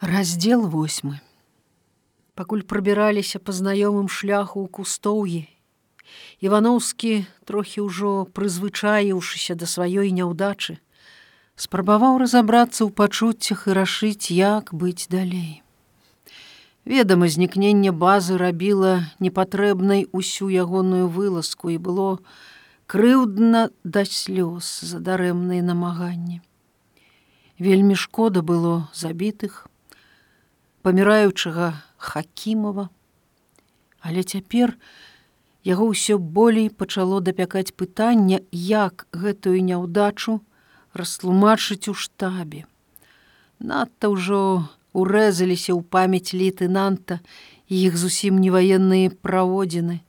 Раздел восьмы. Пакуль прабіраліся па знаёмым шляху ў кустоўі, Івановскі, трохі ўжо прызвычаіўшыся да сваёй няўдачы, спрабаваў разабрацца ў пачуццях і рашыць, як быць далей. Ведама, знікненне базы рабіла непатрэбнай усю ягоную вылазку і было крыўдна да слёз за дарэмныя намаганні. Вельмі шкода было забітых, паміраючага хакімова. Але цяпер яго ўсё болей пачало дапякаць пытання, як гэтую няўдачу растлумачыць у штабе. Надта ўжо урэзаліся ў памяць лейтенанта іх зусім не ваенныя праводзіны.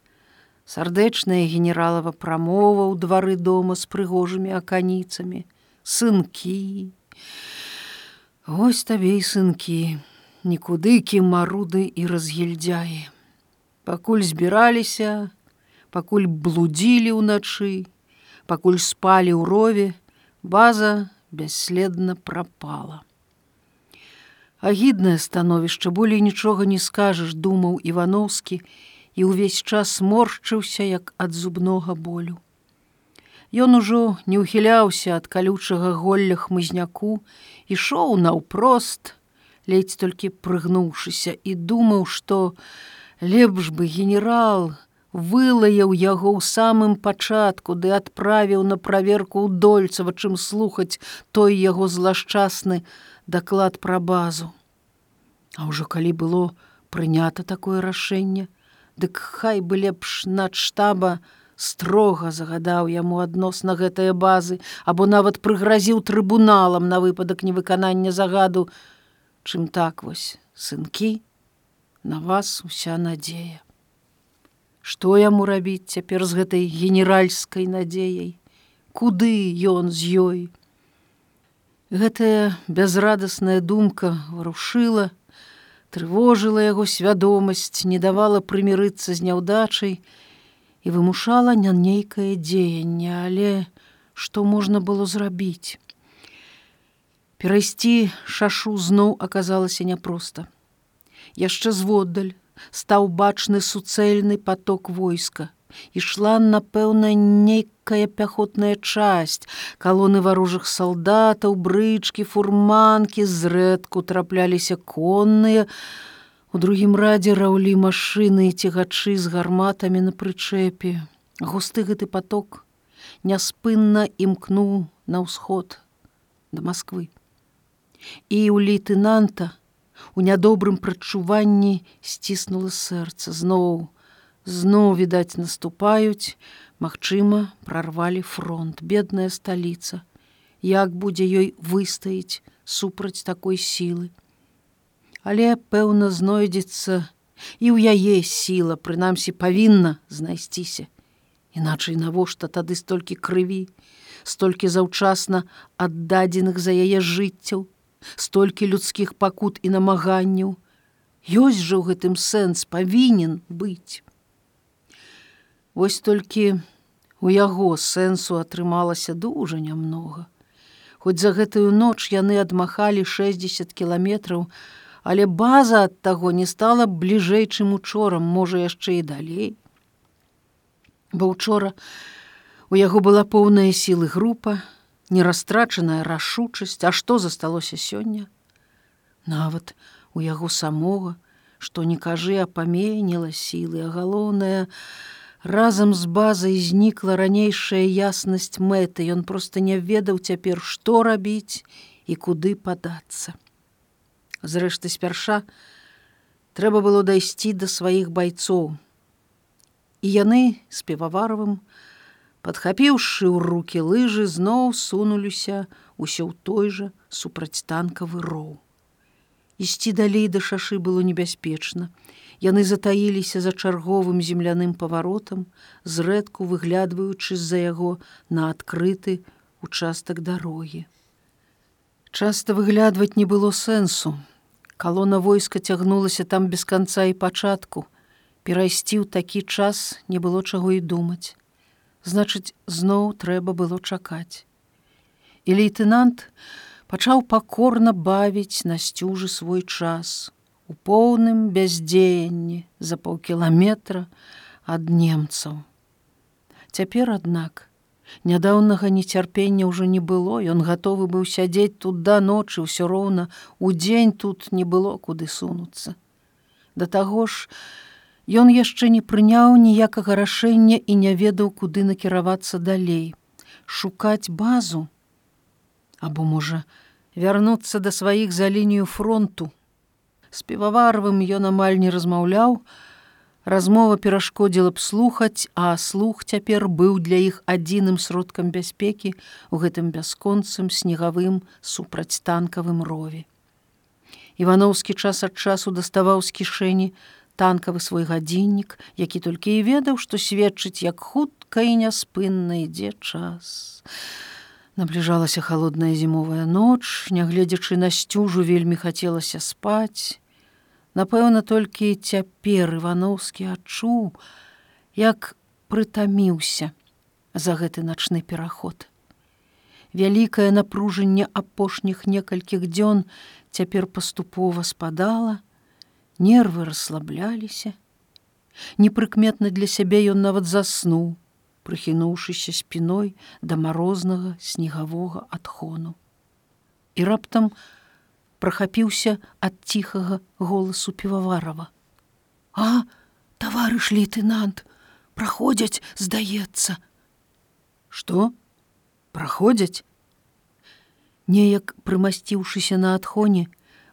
Сардэчная генералава прамова ў двары дома з прыгожымі аканіцамі, сынкі. Вось табе і сынкі нікуды кімаруды і разгільдзяе. Пакуль збіраліся, пакуль блудзілі ўначы, пакуль спалі ў рове, база бясследна прапала. Агіднае становішча болей нічога не скажаш, думаў Івановскі і ўвесь час моршчыўся як ад зубнога болю. Ён ужо не ўхіляўся ад калючага голля хмызняку, ішоў наўпрост, ледзь толькі прыгнуўшыся і думаў, што лепш бы генерал вылаяў яго ў самым пачатку ды адправіў на праверку ў дольцава, чым слухаць той яго злашчасны даклад пра базу. А ўжо калі было прынята такое рашэнне, дык хай бы лепш над штаба, строга загадаў яму адносна гэтыя базы або нават прыгразіў трыбуналам на выпадак невыканання загаду чым так вось сынкі на вас уся надзея. Што яму рабіць цяпер з гэтай генеральскай надзеяй? Куды ён з ёй? Гэтая бязрадасная думка варушыла трывожыла яго свядомасць не давала прымірыцца з няўдачай і вымушала не нейкае дзеянне. Але што можна было зрабіць Перайсці шашу зноў аказалася няпроста. Яшчэ зводдаль стаў бачны суцэльны поток войска. Ішла, напэўна, нейкая пяхотная часць, калоны варожых салдатаў, брычкі, фурманкі зрэдку трапляліся конныя. У другім радзе раўлі машыны і цігачы з гарматамі на прычэпе. Густы гэты поток няспынна імкнуў на ўсход да Масквы і ў лейтенанта у нядобрым прачуванні сціснула сэрца. Зноў зноў відаць наступаюць. Мачыма прорвалі фронт. Бедная сталіца. Як будзе ёй выстаіць супраць такой сілы? Але пэўна знойдзецца і ў яе сіла прынамсі павінна знайсціся. Іначай навошта тады столькі крыві столькі заўчасна аддадзеных за яе жыццяў столькі людскіх пакут і намаганняў. Ёсць жа ў гэтым сэнс павінен быць. Вось толькі у яго сэнсу атрымалася дужа нямнога. Хоць за гэтую ноч яны адмахалі 60 кіламетраў але база ад таго не стала бліжэй чым учорам можа яшчэ і далей. Бо учора у яго была поўная сілы група нерастрачаная рашучасць, а што засталося сёння? Нават у яго самога, што не кажы, а паменела сілы, а галоўная, разам з базай знікла ранейшая яснасць мэты, Ён проста не ведаў цяпер, што рабіць і куды падацца. Зрэшты спярша трэба было дайсці да сваіх байцоў. І яны з певаваровым, Падхапіўшы ў руки лыжы, зноў сунуліся ўсё ў той жа супрацьтанкавы роў. Ісці далей да шашы было небяспечна. Яны затаіліся за чарговым земляным паваротам, зрэдку выглядваючы з-за яго на адкрыты участак дарогі. Часта выглядваць не было сэнсу. Калона войска цягнулася там без канца і пачатку. Перайсці ў такі час не было чаго і думаць значыць зноў трэба было чакаць і лейтенант пачаў пакорна бавіць на сцюжы свой час у поўным бяздзеянні за паўкіламетра ад немцаў. Цяпер, аднак, нядаўнага нецярпення ўжо не было, ён гатовы быў сядзець тут да ночы ўсё роўна, удзень тут не было куды сунуцца. Да таго ж, ён яшчэ не прыняў ніякага рашэння і не ведаў, куды накіравацца далей, шукаць базу, або можа, вярнуцца да сваіх за лінію фронту. З піваварвым ён амаль не размаўляў, Размова перашкодзіла б слухаць, а слух цяпер быў для іх адзіным сродкам бяспекі ў гэтым бясконцым снегавым супрацьтанкавым рове. Івановскі час ад часу даставаў з кішэні танкавы свой гадзіннік, які толькі і ведаў, што сведчыць, як хутка і няспынна ідзе час. Набліжалася холодная зімовая ноч, нягледзячы на сцюжу вельмі хацелася спаць, Напэўна, толькі цяпер Івановскі адчуў, як прытаміўся за гэты начны пераход. Вялікае напружанне апошніх некалькіх дзён цяпер паступова спадала, нервы расслабляліся. Непрыкметна для сябе ён нават заснуў, прыхінуўшыся спіной да марознага снегавога адхону. І раптам, прахапіўся ад ціхага голасу піваварова. А, таварыш лейтенант, праходзяць, здаецца. Што? Праходзяць? Неяк прымасціўшыся на адхоне,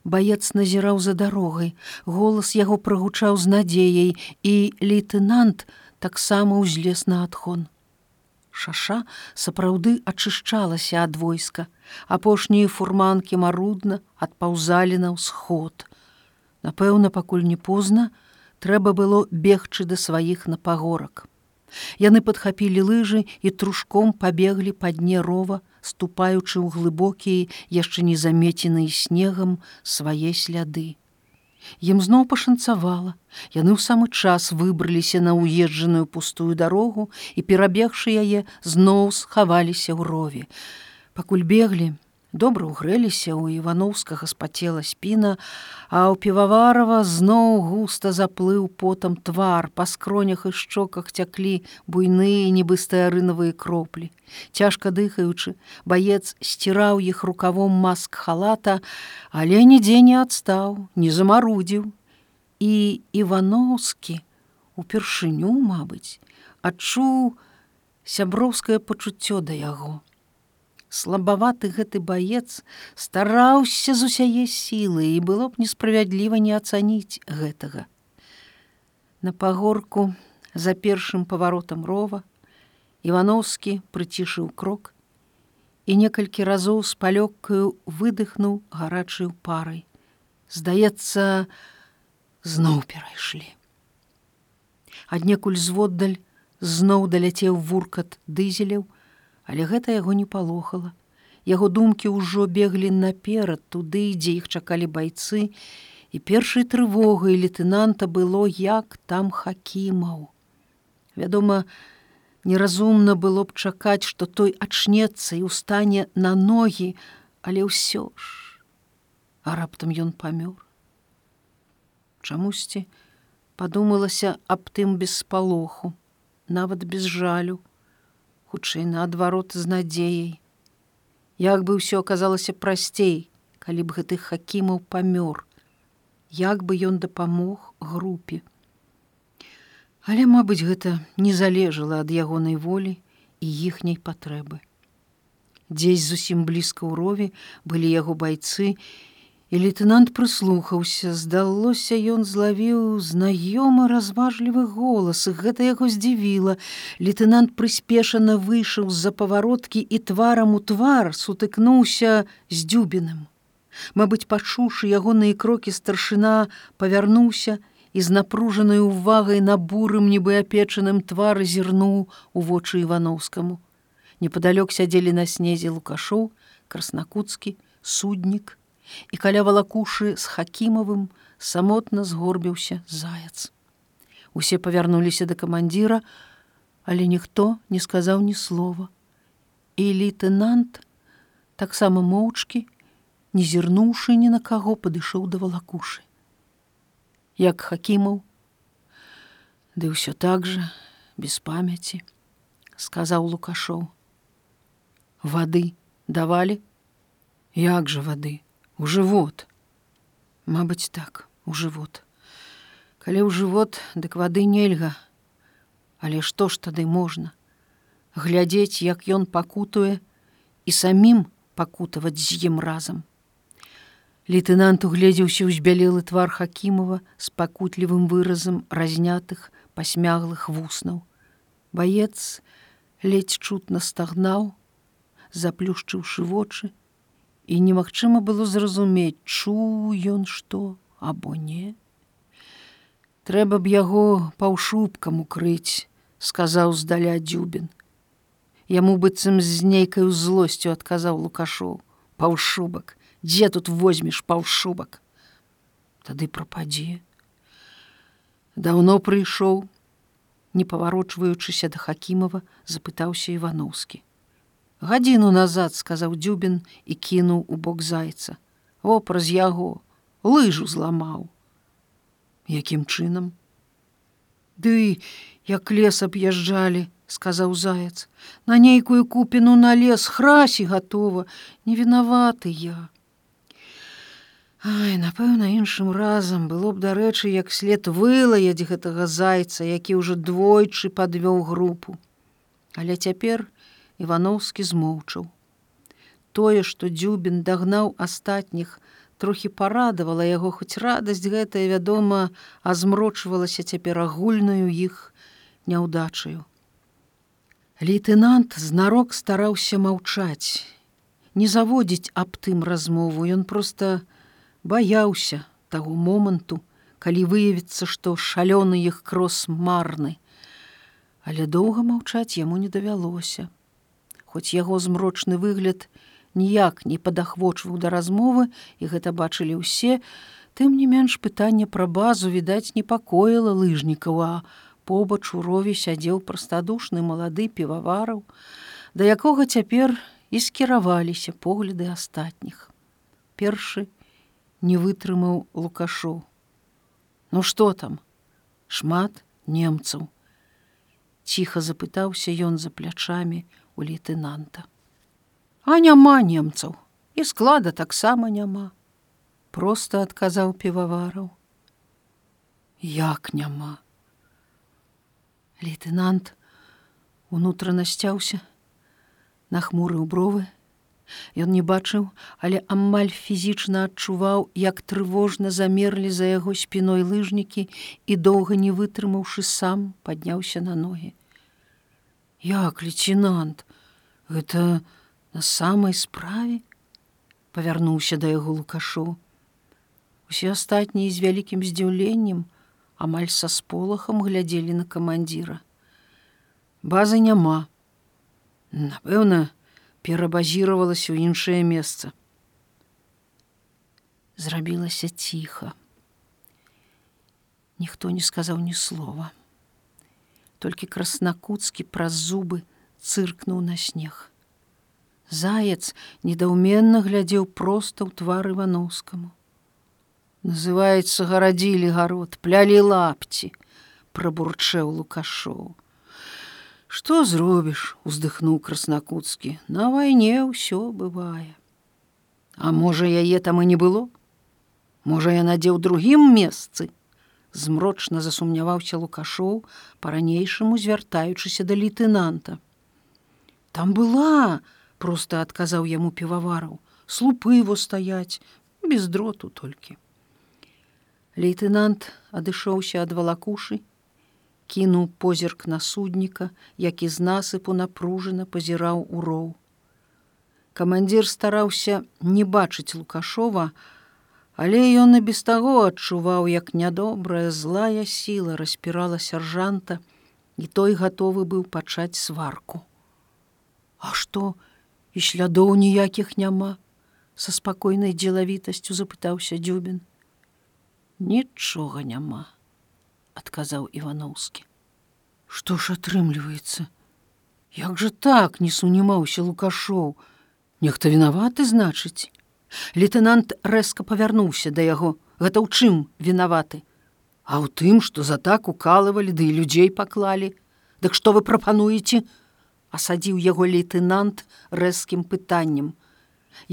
баец назіраў за дарогай, голас яго прагучаў з надзеяй, і лейтенант таксама ўзлез на адхон. Шаша сапраўды ачышчалася ад войска. Апошнія фурманкі марудна адпаўзалі на ўсход. Напэўна пакуль не позна трэба было бегчы да сваіх на пагорак. Яны падхапілі лыжы і трушком пабеглі па дне рова ступаючы ў глыбокія яшчэ незамеценыя снегам свае сляды Ім зноў пашанцавала. Яны ў самы час выбраліся на ўезджаную пустую дарогу і, перабегшы яе, зноў схаваліся ў рове. Пакуль беглі, добра ўгрэліся ў івановскага спацела спіна, а ў піваварова зноў густа заплыў потам твар па скронях і шчоках цяклі буйныя нібы стаярынавыя кроплі. Цяжка дыхаючы, баец сціраў іх рукавом маск халата, але нідзе не адстаў, не замарудзіў. І івановскі упершыню, мабыць, адчуў сяброўскае пачуццё да яго слабаваты гэты баец стараўся з усяе сілы і было б несправядліва не ацаніць гэтага. На пагорку за першым паваротам рова Івановскі прыцішыў крок і некалькі разоў з палёгкаю выдыхнуў гарачую парай. Здаецца, зноў перайшлі. Аднекуль зводдаль зноў даляцеў вуркат дызеляў, але гэта яго не палохала. Яго думкі ўжо беглі наперад туды, дзе іх чакалі байцы, і першай трывогай лейтенанта было як там хакімаў. Вядома, неразумна было б чакаць, што той ачнецца і ўстане на ногі, але ўсё ж, а раптам ён памёр. Чамусьці падумалася аб тым без спалоху, нават без жалю, хутчэй наадварот з надзеяй. Як бы ўсё аказалася прасцей, калі б гэтых хакімаў памёр, як бы ён дапамог групе. Але, мабыць, гэта не залежала ад ягонай волі і іхняй патрэбы. Дзесь зусім блізка ў рове былі яго байцы, І лейтенант прыслухаўся, здалося, ён злавіў знаёмы разважлівы голас, гэта яго здзівіла. Лейтенант прыспешана выйшаў з-за павароткі і тварам у твар сутыкнуўся з дзюбіным. Мабыць, пачуўшы ягоныя крокі старшына, павярнуўся і з напружанай увагай на бурым нібы апечаным твар зірнуў у вочы івановскаму. Непадалёк сядзелі на снезе лукашоў, краснакуцкі, суднік, і каля валакушы з хакімавым самотна згорбіўся заяц. Усе павярнуліся да камандзіра, але ніхто не сказаў ні слова. І лейтенант таксама моўчкі не зірнуўшы ні на каго падышоў да валакушы. Як хакімаў, Ды ўсё так жа, без памяці, сказаў Лукашоў. Вады давалі, Як жа вады, у жывот. Мабыць так, у жывот. Калі ў жывот, дык вады нельга. Але што ж тады можна? Глядзець, як ён пакутуе і самім пакутаваць з ім разам. Лейтенант угледзеўся ў збялелы твар Хакімова з пакутлівым выразам разнятых пасмяглых вуснаў. Баец ледзь чутна стагнаў, заплюшчыўшы вочы, і немагчыма было зразумець, чуў ён што або не. Трэба б яго паўшубкам укрыць, сказаў здаля дзюбін. Яму быццам з нейкаю злосцю адказаў лукашоў, паўшубак, дзе тут возьмеш паўшубак. Тады прападзе. Даўно прыйшоў, не паварочваючыся да Хакімова, запытаўся Івановскі. Гадзіну назад сказаў дзюбін і кінуў у бок зайца. О праз яго лыжу зламаў. Якім чынам? Ды як лес аб'язджалі, сказаў заяц, на нейкую купіну на лес храсі гатова, не вінаваты я. Ай, напэўна, іншым разам было б дарэчы, як след вылаяць гэтага зайца, які ўжо двойчы падвёў групу. Але цяпер, Івановскі змоўчаў. Тое, што дзюбін дагнаў астатніх, трохі парадавала яго хоць радасць гэтая, вядома, азмрочвалася цяпер агульнаю іх няўдачаю. Лейтенант знарок стараўся маўчаць, не заводзіць аб тым размову, ён проста баяўся таго моманту, калі выявіцца, што шалёны іх крос марны. Але доўга маўчаць яму не давялося хоць яго змрочны выгляд ніяк не падахвочваў да размовы і гэта бачылі ўсе, тым не менш пытанне пра базу відаць непакоіла лыжнікаў, а побач у рове сядзеў прастадушны малады півавараў, да якога цяпер і скіраваліся погляды астатніх. Першы не вытрымаў лукашоў. Ну што там? шмат немцаў. Ціха запытаўся ён за плячамі у лейтенанта. А няма немцаў і склада таксама няма. Просто адказаў півавараў. Як няма. Лейтенант унутрана сцяўся, нахмурыў бровы. Ён не бачыў, але амаль фізічна адчуваў, як трывожна замерлі за яго спіной лыжнікі і доўга не вытрымаўшы сам, падняўся на ногі як лейтенант. Гэта на самай справе? Павярнуўся да яго лукашо. Усе астатнія з вялікім здзіўленнем амаль са сполахам глядзелі на камандзіра базы няма. Напэўна перабазіравалася ў іншае месца. Зрабілася ціха. Ніхто не сказаў ні слова толькі краснакуцкі праз зубы цыркнуў на снег. Заяц недаўменна глядзеў проста ў твар ивановскаму. Называецца гарадзілі гарод, плялі лапці, прабурчэў лукашоў. Што зробіш, уздыхнуў краснакуцкі, На вайне ўсё бывае. А можа, яе там і не было? Можа, я надзеў другім месцы, змрочна засумняваўся лукашоў по-ранейшаму звяртаючыся да лейтенанта там была просто адказаў яму півавараў. Слупы его стаяць без дроту толькі лейтенант адышоўся ад валакушы кінуў позірк на судніка які з насыпу напружана пазіраў у роў. Камандзір стараўся не бачыць лукашова а Але ён і без таго адчуваў, як нядобрая злая сіла распірала сяржанта, і той гатовы быў пачаць сварку. А што і слядоў ніякіх няма, са спакойнай дзелавітасцю запытаўся дзюбін. Нічога няма, адказаў Івановскі. Што ж атрымліваецца? Як жа так не сунімаўся лукашоў, Нехта вінаваты значыць, Лейтенант рэзка павярнуўся да яго. Гэта ў чым вінаваты. А ў тым, што за так укалывалі, ды да і людзей паклалі. Дык што вы прапануеце? асадзіў яго лейтенант рэзкім пытаннем.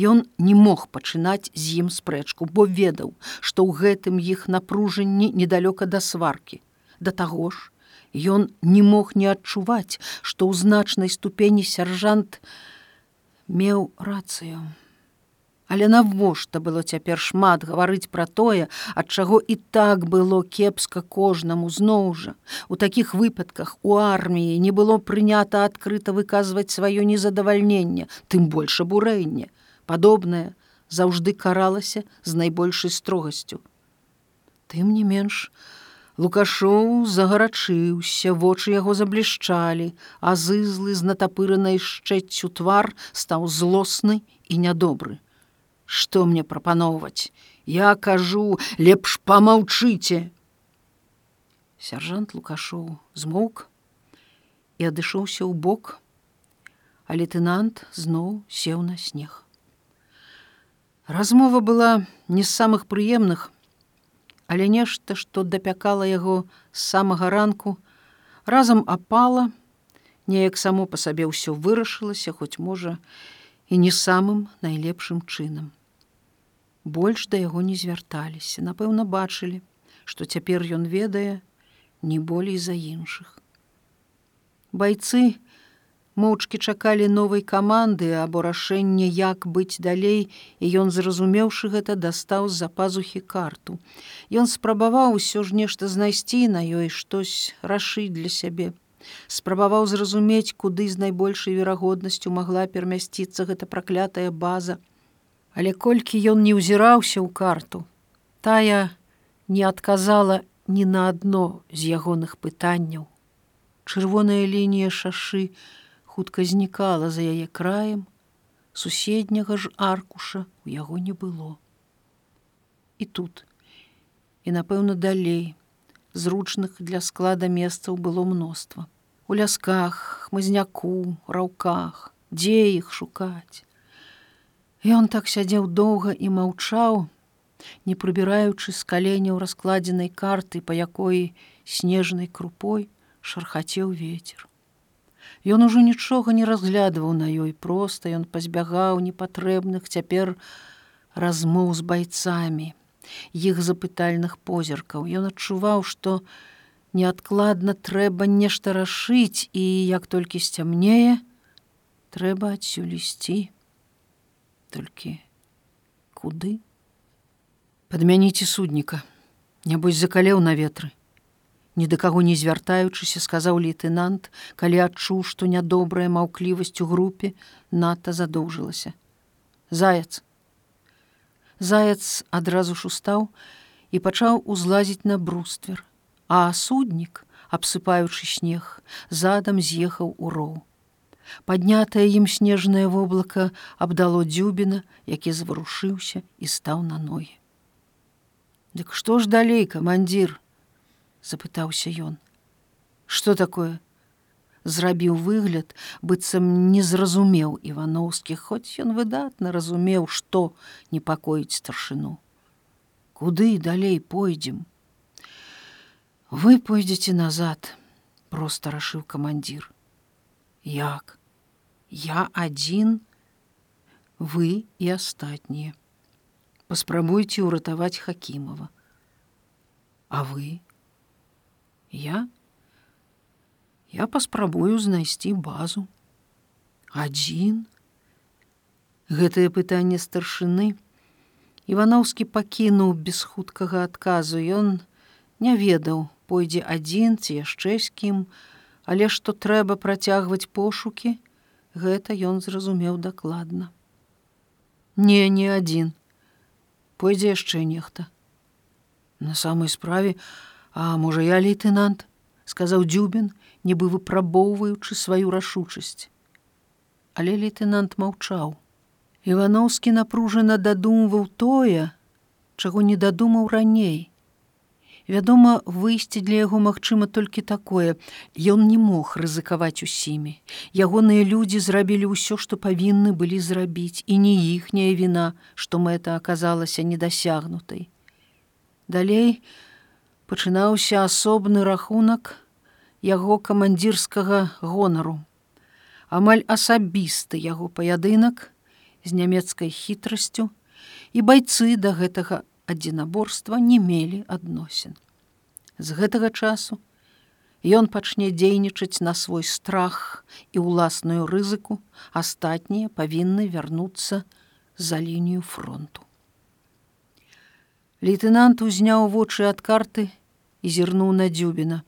Ён не мог пачынаць з ім спрэчку, бо ведаў, што ў гэтым іх напружанні недалёка да сваркі. Да таго ж, ён не мог не адчуваць, што ў значнай ступені сяржант меў рацыю. Але навошта было цяпер шмат гаварыць пра тое, ад чаго і так было кепска кожнаму зноў жа. У такіх выпадках у арміі не было прынята адкрыта выказваць сваё незадавальненне, тым больш абурэнне. Падобнае заўжды каралася з найбольшай строгасцю. Тым не менш, Лукашоў загарачыўся, вочы яго заблішчалі, а зызлы з натапыранай шчэццю твар стаў злосны і нядобры што мне прапаноўваць я кажу лепш помаўчыце сяржант лукашоў змоўк і адышоўся ў бок а лейтенант зноў сеў на снег. Размова была не з самых прыемных але нешта што дапякала яго з самага ранку разам апала неяк само па сабе ўсё вырашылася хоць можа і не самым найлепшым чынам. Больш да яго не звярталіся, напэўна, бачылі, што цяпер ён ведае не болей за іншых. Байцы моўчкі чакалі новай каманды або рашэння, як быць далей, і ён, зразумеўшы гэта, дастаў з-за пазухі карту. Ён спрабаваў усё ж нешта знайсці на ёй штось рашыць для сябе спрабаваў зразумець, куды з найбольшай верагоднасцю магла перамясціцца гэта праклятая база. Але колькі ён не ўзіраўся ў карту, тая не адказала ні на адно з ягоных пытанняў. Чырвоная лінія шашы хутка знікала за яе краем, суседняга ж аркуша у яго не было. І тут, і напэўна далей, зручных для склада месцаў было мноства у лясках, хмызняку, раўках, дзе іх шукаць. Ён так сядзеў доўга і маўчаў, не прыбіраючы з каленяў раскладзенай карты, па якой снежнай крупой шархацеў ветер. Ён ужо нічога не разглядваў на ёй проста ён пазбягаў непатрэбных цяпер размоў з байцамі, іх запытальных позіркаў. Ён адчуваў, што, неадкладна трэба нешта рашыць і як толькі сцямнее трэба адсюль ісці толькі куды? Падмяніце судніка нябось закалеў на ветры. Ні да каго не звяртаючыся сказаў лейтенант калі адчуў што нядобрая маўклівасць у групе надта задоўжылася. Заяц. Заяц адразу ж устаў і пачаў узлазіць на бруствер а суднік, абсыпаючы снег, задам з'ехаў у роў. Паднятае ім снежнае воблака абдало дзюбіна, які заварушыўся і стаў на ногі. Дык што ж далей, камандзір? запытаўся ён. Што такое? Зрабіў выгляд, быццам не зразумеў Івановскі, хоць ён выдатна разумеў, што непакоіць старшыну. Куды далей пойдзем? вы пойдзеце назад просто рашыў камандзір як? Я адзін вы і астатнія. Паспрабуйце ўратаваць хакімова. А вы? Я? Я паспрабую знайсці базу. Адзін? Гэтае пытанне старшыны. Ивановскі пакінуў без хуткага адказу. Ён не ведаў пойдзе адзін ці яшчэ з кім, але што трэба працягваць пошукі, гэта ён зразумеў дакладна. Не, не адзін. Пойдзе яшчэ нехта. На самай справе, а можа я лейтенант, сказаў дзюбін, нібы выпрабоўваючы сваю рашучасць. Але лейтенант маўчаў. Івановскі напружана дадумваў тое, чаго не дадумаў раней Вядома, выйсці для яго магчыма толькі такое. Ён не мог рызыкаваць усімі. Ягоныя людзі зрабілі ўсё, што павінны былі зрабіць, і не іхняя віна, што мэта аказалася недасягнутай. Далей пачынаўся асобны рахунак яго камандзірскага гонару. Амаль асабісты яго паядынак з нямецкай хітрасцю, і байцы да гэтага адзінаборства не мелі адносін. З гэтага часу ён пачне дзейнічаць на свой страх і ўласную рызыку, астатнія павінны вярнуцца за лінію фронту. Лейтенант узняў вочы ад карты і зірнуў на дзюбіна.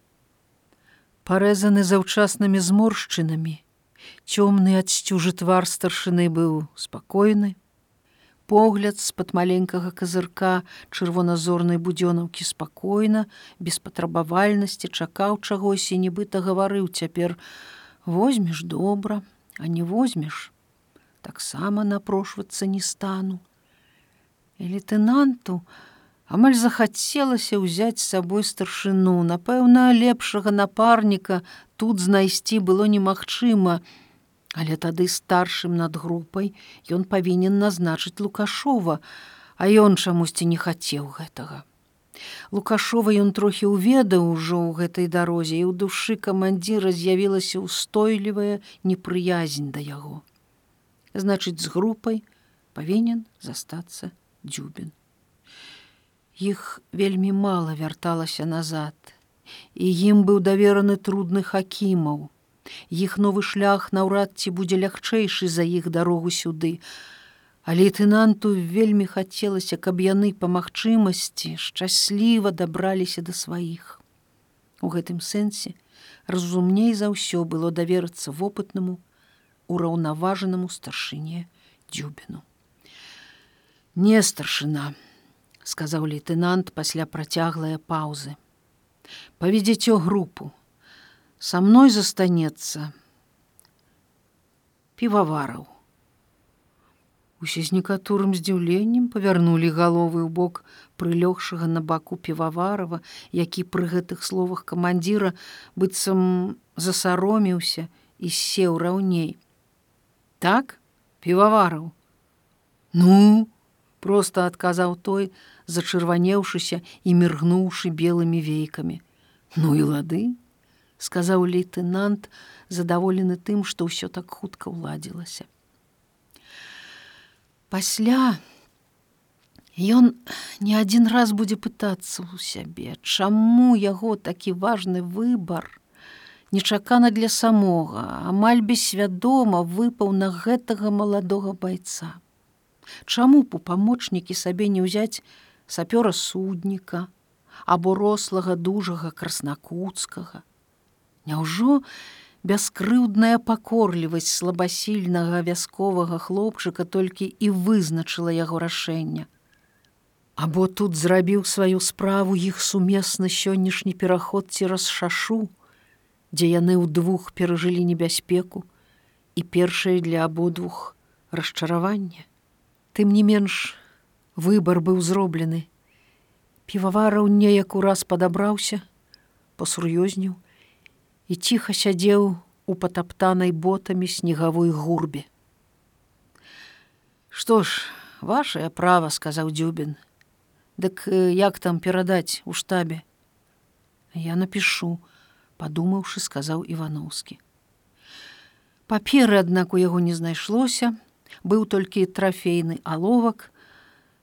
Парэзаны заўчаснымі зморшчынамі, цёмны адсцюжы твар старшыны быў спакойны, погляд з-пад маленькага казырка чырвоназорнай будзёнаўкі спакойна, без патрабавальнасці чакаў чагось і нібыта гаварыў цяпер: возьмеш добра, а не возьмеш, таксама напрошвацца не стану. І лейтенанту амаль захацелася ўзяць з сабой старшыну, напэўна, лепшага напарніка тут знайсці было немагчыма, Але тады старшым над групай ён павінен назначыць лукашова, а ён чамусьці не хацеў гэтага. Лукашова ён трохі ўведаў ужо ў гэтай дарозе і ў душы камандзіра з'явілася ўстойлівая непрыязнь да яго. Значыць, з групай павінен застацца дзюбін. Іх вельмі мала вярталася назад, і ім быў давераны трудны хакімаў, Іх новы шлях наўрад ці будзе лягчэйшы за іх дарогу сюды. А лейтенанту вельмі хацелася, каб яны па магчымасці шчасліва дабраліся да сваіх. У гэтым сэнсе разумней за ўсё было даверыцца вопытнаму, ураўнаважанаму старшыне дзюбіну. Не старшына, сказаў лейтенант пасля працяглыя паўзы. Паведзіце групу, со мной застанецца півавараў. Усе з некаторым здзіўленнем павярнулі галовы ў бок прылёгшага на баку піваварова, які пры гэтых словах камандзіра быццам засароміўся і сеў раўней. Так, півавараў. Ну, просто адказаў той, зачырванеўшыся і міргнуўшы белымі вейкамі. Ну і лады, сказаў лейтенант задаволены тым што ўсё так хутка ўладзілася пасля ён не адзін раз будзе пытацца ў сябе чаму яго такі важны выбар нечакана для самога амаль бессвядома выпаў на гэтага маладога байца. Чаму б у памочнікі сабе не ўзяць сапёра судніка або рослага дужага краснакуцкага Няўжо бяскрыўдная пакорлівасць слабасільнага вясковага хлопчыка толькі і вызначыла яго рашэнне. Або тут зрабіў сваю справу іх сумесны сённяшні пераход цераз шашу, дзе яны ўдвух перажылі небяспеку і першае для абодвух расчаравання. Тым не менш выбар быў зроблены. Півавараў неяк ураз падабраўся, пасур'ёзніў, і ціха сядзеў у патаптанай ботамі снегавой гурбе. Што ж, вашее права сказаў дзюбін. Дык як там перадаць у штабе? Я напишу, падумаўшы, сказаў Івановскі. Паперы, аднак у яго не знайшлося, быў толькі трафейны аловак,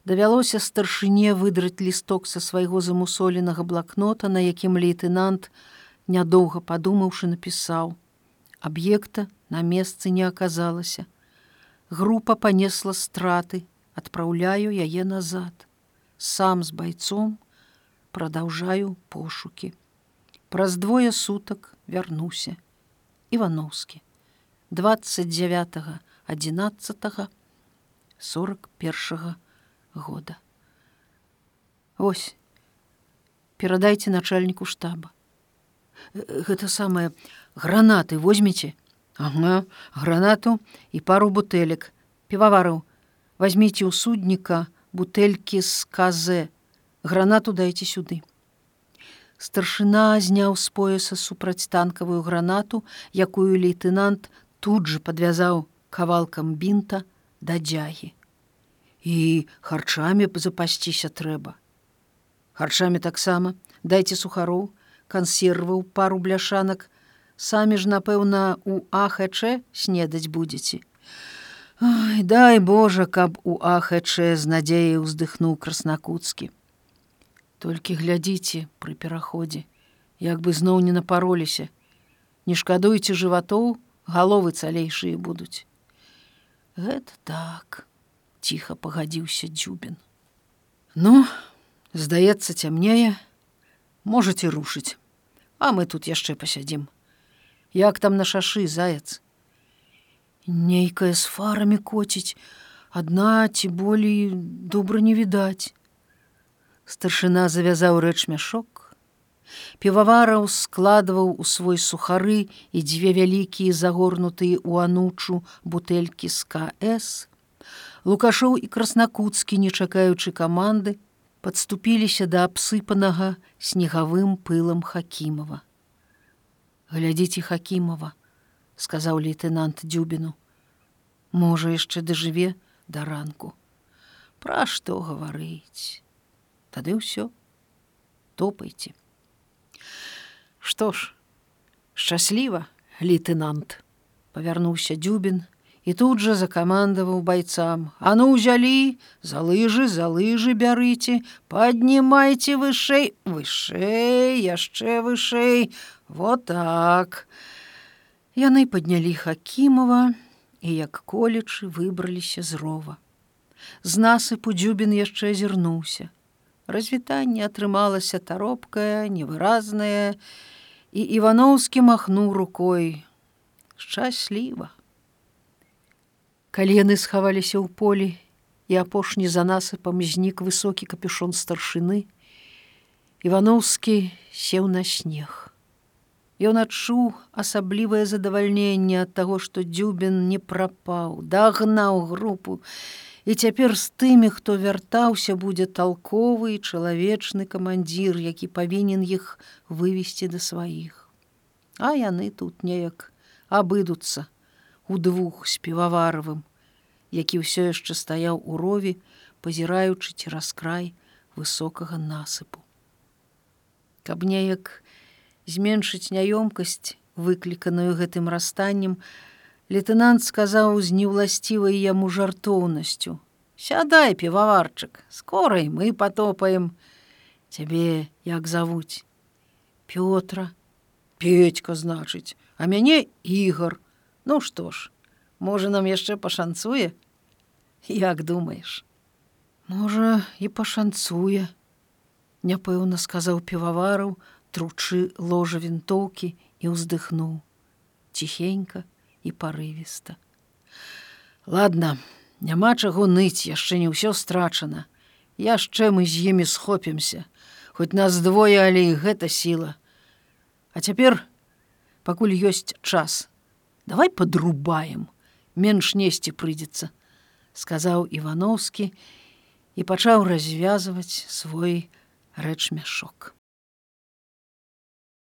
давялося старшыне выдраць лісток са свайго замусоленага блакнота, на якім лейтенант, нядоўга падумаўшы напісаў. Аб'екта на месцы не аказалася. Група панесла страты адпраўляю яе назад. Сам з байцом прадаўжаю пошукі. Праз двое сутак вярнуся. Ивановскі 29 11 41 года. Ось перадайце начальніку штаба гэта самае гранаты возьмеце. Ага, гранату і пару бутэлек півавараў. Возьмите у судніка бутэлькі з казе гранату дайце сюды. Старшына зняў з пояса супрацьтанкавую гранату, якую лейтенант тут жа падвязаў кавалкам бінта да дзягі. І харчамі запасціся трэба. Харчамі таксама. Дайце сухароў, кансерваў пару бляшанак, самі ж, напэўна, у АХЧ снедаць будзеце. Ой, дай Божа, каб у АХЧ з надзеяй уздыхнуў краснакуцкі. Толькі глядзіце пры пераходзе, як бы зноў не напароліся. Не шкадуйце жыватоў, галовы цалейшыя будуць. Гэта так, ціха пагадзіўся дзюбін. Ну, здаецца, цямнее, можете рушыць, А мы тут яшчэ пасядзім. Як там на шашы заяц? Нейкая з фарамі коціць, адна ці болей добра не відаць. Старшына завязаў рэч мяшок. Півавараў складваў у свой сухары і дзве вялікія загорнутыя ў анучу бутэлькі з КС. Лукашоў і краснакуцкі, не чакаючы каманды, падступіліся да абсыпанага снегавым пылам Хакімова. Глядзіце Хакімова, сказаў лейтенант Дзюбіну. Можа яшчэ дажыве да ранку. Пра што гаварыць? тады ўсё топайце што ж шчасліва лейтенант павярнуўся дзюбін і тут жа закамандаваў байцам а ну ўзялі за лыжы за лыжы бярыце! Поднімайце вышэй вышэй яшчэ вышэй вот так! Яны паднялі хакімова і як колечы выбраліся з рова. З насыпу дзюбін яшчэ азірнуўся. Развітанне атрымалася таропкае невыразнае і івановскі махнуў рукой. Шчасліва калі яны схаваліся ў полі і апошні за насыпам знік высокі капюшон старшыны ивановскі сеў на снег. Ён адчуў асаблівае задавальненне ад таго, што дзюбін не прапаў, дагнаў групу І цяпер з тымі, хто вяртаўся, будзе талковы і чалавечны камандзір, які павінен іх вывесці да сваіх. А яны тут неяк абыдуцца у двух з піваваравым, які ўсё яшчэ стаяў у рові, пазіраючы цераз край высокага насыпу. Каб неяк зменшыць няёмкасць, выкліканую гэтым расстаннем, Лейтенант сказаў з неўласцівай яму жартоўнасцю: « Сядай, піваварчык, скора і мы потопаем. Цябе як завуць. Пётра, Петька значыць, а мяне ігар. Ну што ж, можа нам яшчэ пашанцуе? Як думаеш? Можа, і пашанцуе, Няпэўна сказаў півавараў, тручы ложа вінтоўкі і ўздыхнуў. Ціхенька, і парывіста. Ладно, няма чаго ныць, яшчэ не ўсё страчана. Яшчэ мы з імі схопімся, Хоць нас двое, але і гэта сіла. А цяпер, пакуль ёсць час, давай подрубаем, менш несці прыйдзецца, сказаў Івановскі і пачаў развязваць свой рэчмяшок.